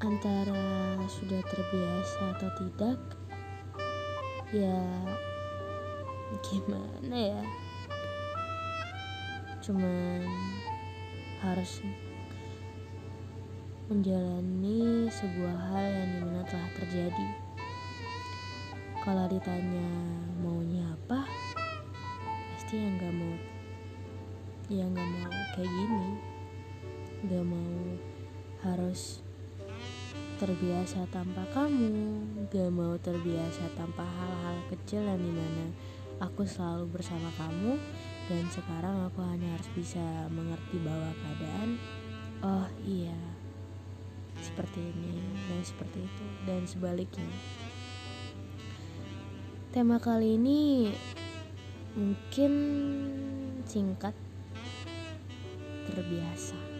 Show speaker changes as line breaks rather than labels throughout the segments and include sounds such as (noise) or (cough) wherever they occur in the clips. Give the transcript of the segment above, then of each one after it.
antara sudah terbiasa atau tidak ya gimana ya? Cuman harus menjalani sebuah hal yang di mana telah terjadi. Kalau ditanya maunya apa pasti yang gak mau ya gak mau kayak gini. Gak mau harus terbiasa tanpa kamu gak mau terbiasa tanpa hal-hal kecil yang di mana aku selalu bersama kamu dan sekarang aku hanya harus bisa mengerti bahwa keadaan oh iya seperti ini dan seperti itu dan sebaliknya. Tema kali ini mungkin singkat terbiasa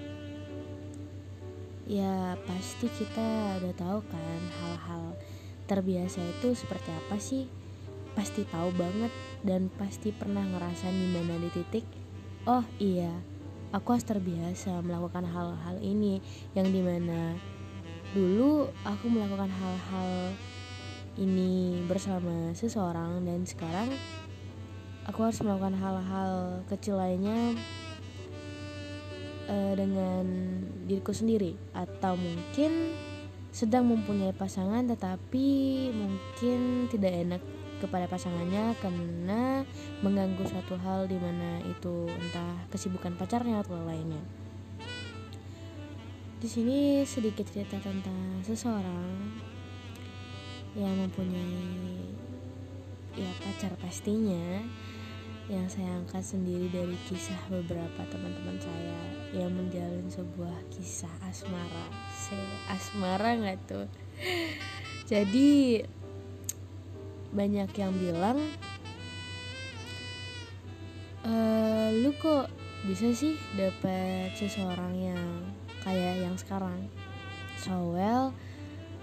ya pasti kita udah tahu kan hal-hal terbiasa itu seperti apa sih? Pasti tahu banget dan pasti pernah ngerasain di mana di titik oh iya aku harus terbiasa melakukan hal-hal ini. Yang di mana dulu aku melakukan hal-hal ini bersama seseorang dan sekarang aku harus melakukan hal-hal kecil lainnya uh, dengan diriku sendiri atau mungkin sedang mempunyai pasangan tetapi mungkin tidak enak kepada pasangannya karena mengganggu suatu hal di mana itu entah kesibukan pacarnya atau lainnya. Di sini sedikit cerita tentang seseorang yang mempunyai ya pacar pastinya yang saya angkat sendiri dari kisah beberapa teman-teman saya yang menjalin sebuah kisah asmara. Saya asmara nggak tuh? Jadi banyak yang bilang e, lu kok bisa sih dapat seseorang yang kayak yang sekarang? So well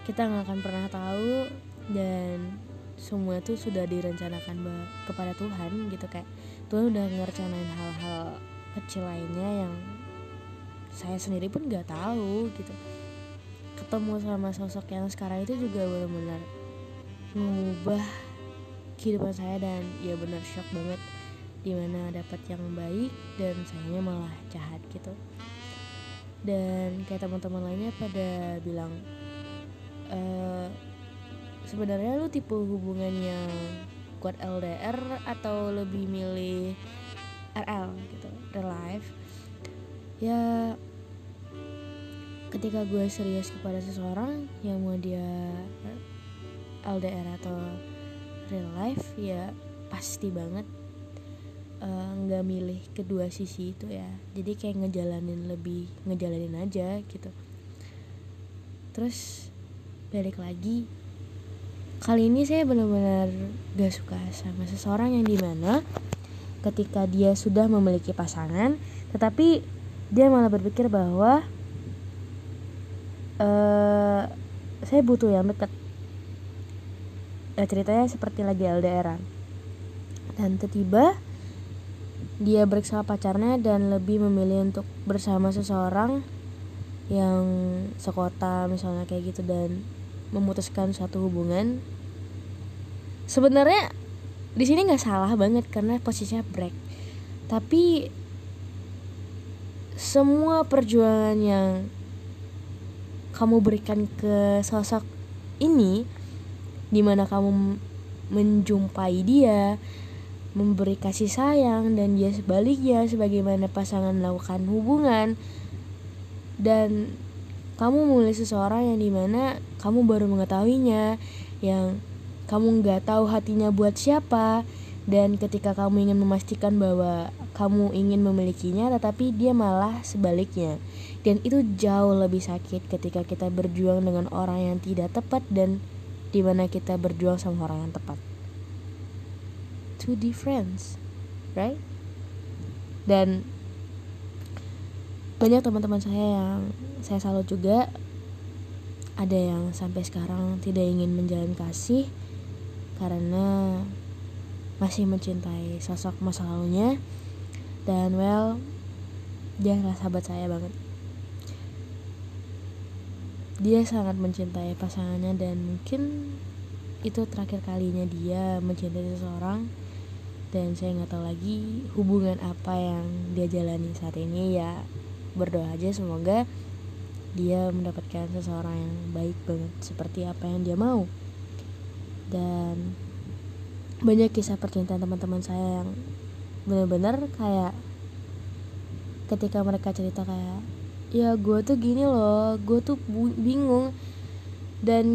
kita nggak akan pernah tahu dan semua itu sudah direncanakan kepada Tuhan gitu kayak Tuhan udah ngerencanain hal-hal kecil lainnya yang saya sendiri pun nggak tahu gitu. Ketemu sama sosok yang sekarang itu juga benar-benar mengubah kehidupan saya dan ya benar shock banget di mana dapat yang baik dan sayangnya malah jahat gitu. Dan kayak teman-teman lainnya pada bilang e, sebenarnya lu tipe hubungan yang kuat LDR atau lebih milih RL gitu real life? Ya ketika gue serius kepada seseorang yang mau dia LDR atau real life ya pasti banget eh, nggak uh, milih kedua sisi itu ya. Jadi kayak ngejalanin lebih ngejalanin aja gitu. Terus balik lagi kali ini saya benar-benar gak suka sama seseorang yang di mana ketika dia sudah memiliki pasangan tetapi dia malah berpikir bahwa uh, saya butuh yang dekat ya, ceritanya seperti lagi LDRan dan tiba-tiba dia sama pacarnya dan lebih memilih untuk bersama seseorang yang sekota misalnya kayak gitu dan memutuskan suatu hubungan sebenarnya di sini nggak salah banget karena posisinya break. Tapi semua perjuangan yang kamu berikan ke sosok ini di mana kamu menjumpai dia memberi kasih sayang dan dia sebaliknya sebagaimana pasangan melakukan hubungan dan kamu mulai seseorang yang di mana kamu baru mengetahuinya yang kamu nggak tahu hatinya buat siapa dan ketika kamu ingin memastikan bahwa kamu ingin memilikinya tetapi dia malah sebaliknya. Dan itu jauh lebih sakit ketika kita berjuang dengan orang yang tidak tepat dan di mana kita berjuang sama orang yang tepat. Two difference right? Dan banyak teman-teman saya yang saya salut juga. Ada yang sampai sekarang tidak ingin menjalin kasih karena masih mencintai sosok masa lalunya. Dan well dia adalah sahabat saya banget. Dia sangat mencintai pasangannya dan mungkin itu terakhir kalinya dia mencintai seseorang. Dan saya nggak tahu lagi hubungan apa yang dia jalani saat ini. Ya berdoa aja semoga dia mendapatkan seseorang yang baik banget seperti apa yang dia mau. Dan banyak kisah percintaan teman-teman saya yang benar-benar kayak ketika mereka cerita kayak ya gue tuh gini loh gue tuh bingung. Dan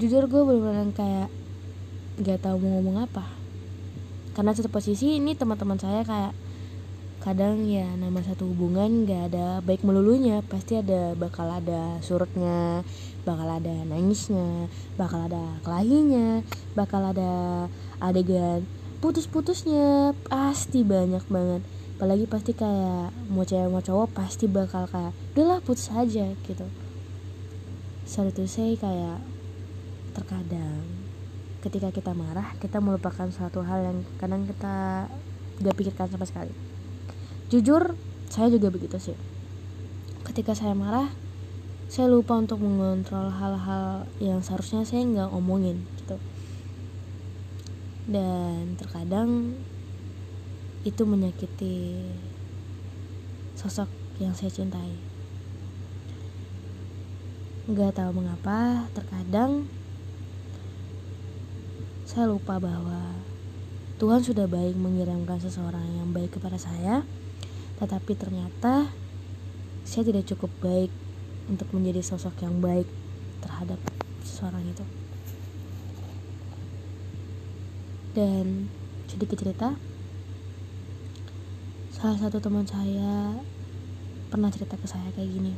jujur gue bener-bener kayak gak tahu mau ngomong apa. Karena satu posisi ini teman-teman saya kayak kadang ya nama satu hubungan gak ada baik melulunya pasti ada bakal ada surutnya bakal ada nangisnya bakal ada kelahinya bakal ada adegan putus-putusnya pasti banyak banget. Apalagi pasti kayak mau cewek mau cowok pasti bakal kayak udahlah putus aja gitu. Sorry to say kayak terkadang ketika kita marah kita melupakan suatu hal yang kadang kita gak pikirkan sama sekali jujur saya juga begitu sih. Ketika saya marah saya lupa untuk mengontrol hal-hal yang seharusnya saya nggak ngomongin gitu. Dan terkadang itu menyakiti sosok yang saya cintai. Gak tahu mengapa, terkadang saya lupa bahwa Tuhan sudah baik mengirimkan seseorang yang baik kepada saya, tetapi ternyata saya tidak cukup baik untuk menjadi sosok yang baik terhadap seseorang itu. Dan sedikit cerita, salah satu teman saya pernah cerita ke saya kayak gini.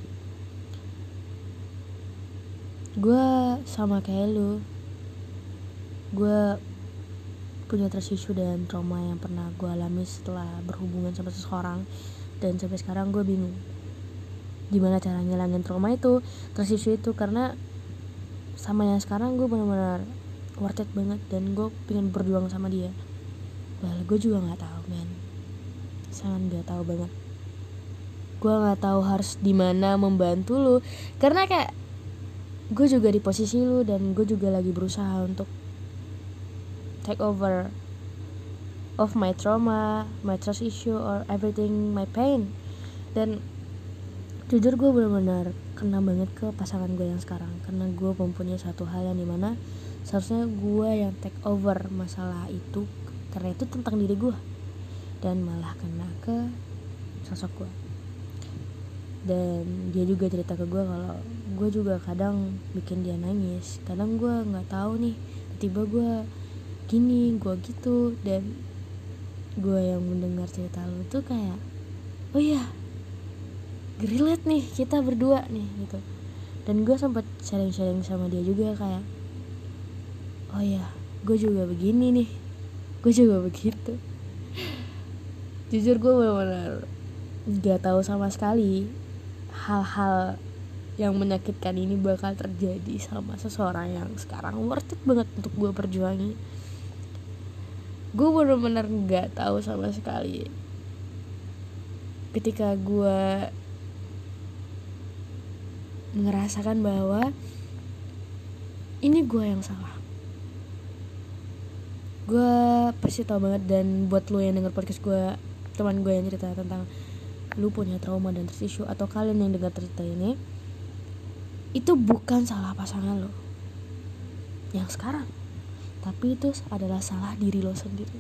Gue sama kayak lu. Gue punya trust issue dan trauma yang pernah gue alami setelah berhubungan sama seseorang. Dan sampai sekarang gue bingung gimana cara ngilangin trauma itu trust issue itu. Karena sama yang sekarang gue benar-benar worth it banget dan gue pengen berjuang sama dia. Well gue juga nggak tahu men. Sangat gak tahu banget. Gue nggak tahu harus di mana membantu lu. Karena kayak gue juga di posisi lu dan gue juga lagi berusaha untuk take over of my trauma, my trust issue or everything my pain. Dan jujur gue benar-benar kena banget ke pasangan gue yang sekarang. Karena gue mempunyai satu hal yang di mana seharusnya gue yang take over masalah itu karena itu tentang diri gue. Dan malah kena ke sosok gue. Dan dia juga cerita ke gue kalau gue juga kadang bikin dia nangis. Kadang gue nggak tahu nih tiba gue gini gue gitu. Dan gue yang mendengar cerita lo tuh kayak oh iya relate nih kita berdua nih gitu. Dan gue sempat sharing-sharing sama dia juga kayak oh iya gue juga begini nih. Gue juga begitu. (laughs) Jujur gue benar-benar gak tahu sama sekali hal-hal yang menyakitkan ini bakal terjadi sama seseorang yang sekarang worth it banget untuk gue perjuangi gue bener-bener gak tahu sama sekali ketika gue ngerasakan bahwa ini gue yang salah. Gue pasti tau banget dan buat lo yang denger podcast gue teman gue yang cerita tentang lu punya trauma dan tersisu atau kalian yang dengar cerita ini itu bukan salah pasangan lo yang sekarang tapi itu adalah salah diri lo sendiri.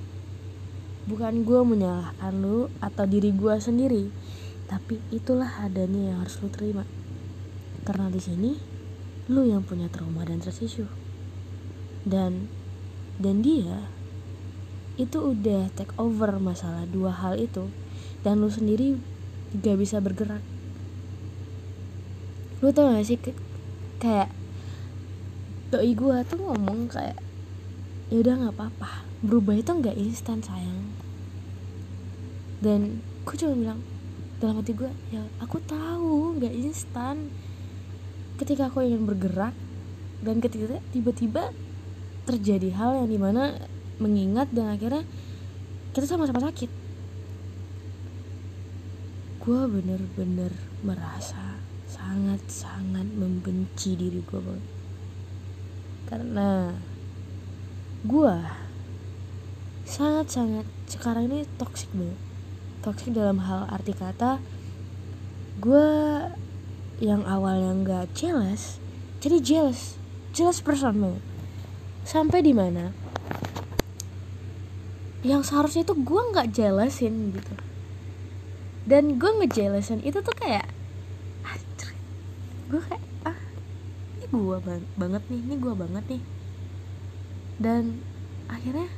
Bukan gue menyalahkan lu atau diri gue sendiri tapi itulah adanya yang harus lu terima. Karena di sini lu yang punya trauma dan tersisu dan dan dia itu udah take over masalah dua hal itu. Dan lu sendiri gak bisa bergerak. Lu tau gak sih kayak doi gue tuh ngomong kayak ya udah nggak apa-apa. Berubah itu nggak instan sayang. Dan gue cuma bilang dalam hati gue ya aku tahu nggak instan. Ketika aku ingin bergerak dan ketika tiba-tiba terjadi hal yang di mana mengingat dan akhirnya kita sama-sama sakit. Gue bener-bener merasa sangat-sangat membenci diri gue karena gue sangat-sangat sekarang ini toxic banget. Toxic dalam hal arti kata gue yang awalnya nggak jealous jadi jealous. Jealous person banget. Sampai di mana yang seharusnya itu gue nggak jealousin gitu. Dan gue ngejelasin itu tuh kayak gue kayak ah ini gue bang banget nih ini gue banget nih dan akhirnya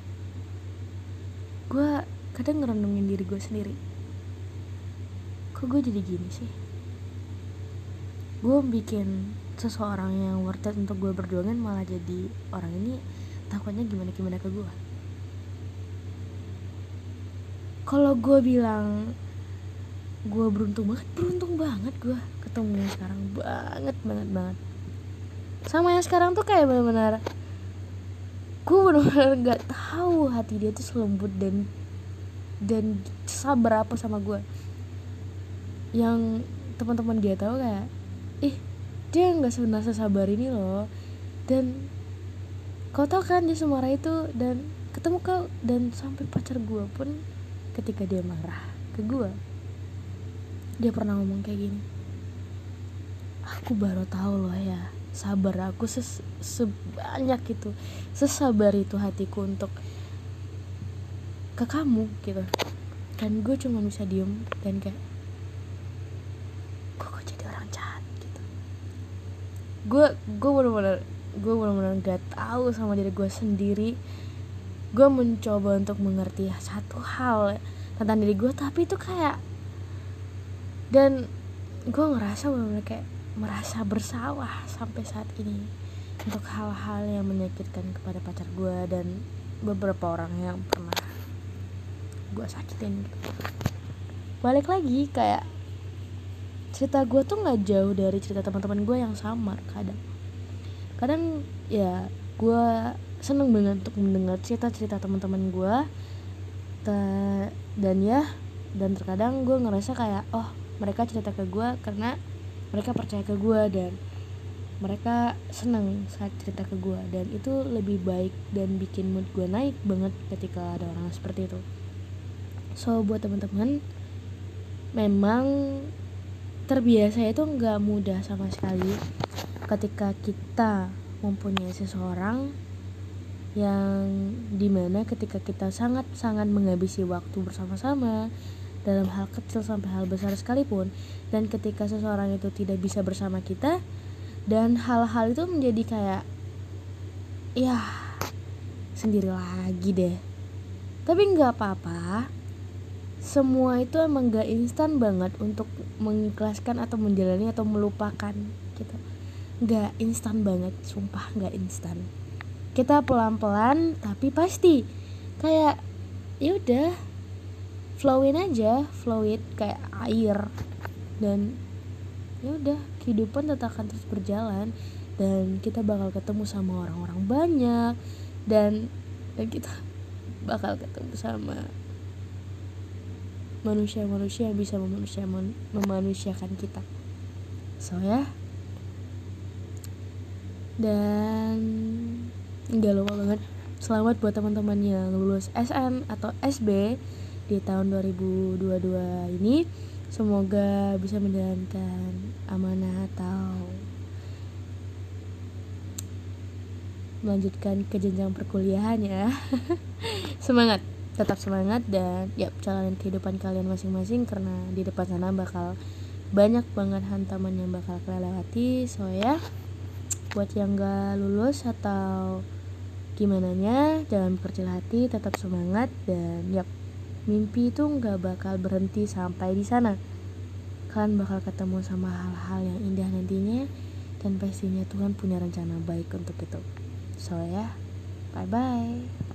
gue kadang ngerenungin diri gue sendiri. Kok gue jadi gini sih? Gue bikin seseorang yang worth it untuk gue berjuangin malah jadi orang ini takutnya gimana gimana ke gue kalau gue bilang gue beruntung banget beruntung banget gue ketemu sekarang. Banget banget banget. Sama yang sekarang tuh kayak benar-benar gue benar-benar nggak tahu hati dia tuh selembut dan dan sabar apa sama gue yang teman-teman dia tahu kayak ih dia nggak sebenarnya sabar ini loh. Dan kau tahu kan dia semarah itu dan ketemu kau dan sampai pacar gue pun ketika dia marah ke gue dia pernah ngomong kayak gini aku baru tahu loh ya sabar aku ses sebanyak itu. Sesabar itu hatiku untuk ke kamu gitu. Dan gue cuma bisa diem dan kayak gue kok jadi orang jahat? gitu. Gue gue bener-bener gue bener-bener gak tahu sama diri gue sendiri. Gue mencoba untuk mengerti satu hal tentang diri gue tapi itu kayak dan gue ngerasa benar-benar kayak merasa bersalah sampai saat ini untuk hal-hal yang menyakitkan kepada pacar gue dan beberapa orang yang pernah gue sakitin gitu. balik lagi kayak cerita gue tuh nggak jauh dari cerita teman-teman gue yang sama kadang kadang ya gue seneng banget untuk mendengar cerita-cerita teman-teman gue dan ya dan terkadang gue ngerasa kayak oh mereka cerita ke gue karena mereka percaya ke gue dan mereka senang saat cerita ke gue dan itu lebih baik dan bikin mood gue naik banget ketika ada orang seperti itu. So buat teman-teman memang terbiasa itu nggak mudah sama sekali ketika kita mempunyai seseorang yang di mana ketika kita sangat-sangat menghabisi waktu bersama-sama dalam hal kecil sampai hal besar sekalipun. Dan ketika seseorang itu tidak bisa bersama kita dan hal-hal itu menjadi kayak ya sendiri lagi deh. Tapi nggak apa-apa. Semua itu emang gak instan banget untuk mengikhlaskan atau menjalani atau melupakan gitu. Nggak instan banget sumpah nggak instan. Kita pelan-pelan tapi pasti. Kayak ya udah flowin aja flow it kayak air. Dan ya udah kehidupan tetap akan terus berjalan dan kita bakal ketemu sama orang-orang banyak dan dan kita bakal ketemu sama manusia-manusia yang bisa memanusia memanusiakan kita. So ya. Dan nggak lupa banget. Selamat buat teman-teman yang lulus SN atau SB di tahun 2022 ini. Semoga bisa menjalankan amanah atau melanjutkan ke jenjang perkuliahan ya. (laughs) Semangat tetap semangat dan ya jalanin kehidupan kalian masing-masing karena di depan sana bakal banyak banget hantaman yang bakal kalian lewati. So ya buat yang gak lulus atau gimana nya jangan berkecil hati tetap semangat dan yap mimpi itu nggak bakal berhenti sampai di sana. Kalian bakal ketemu sama hal-hal yang indah nantinya dan pastinya Tuhan punya rencana baik untuk itu. So ya. Bye bye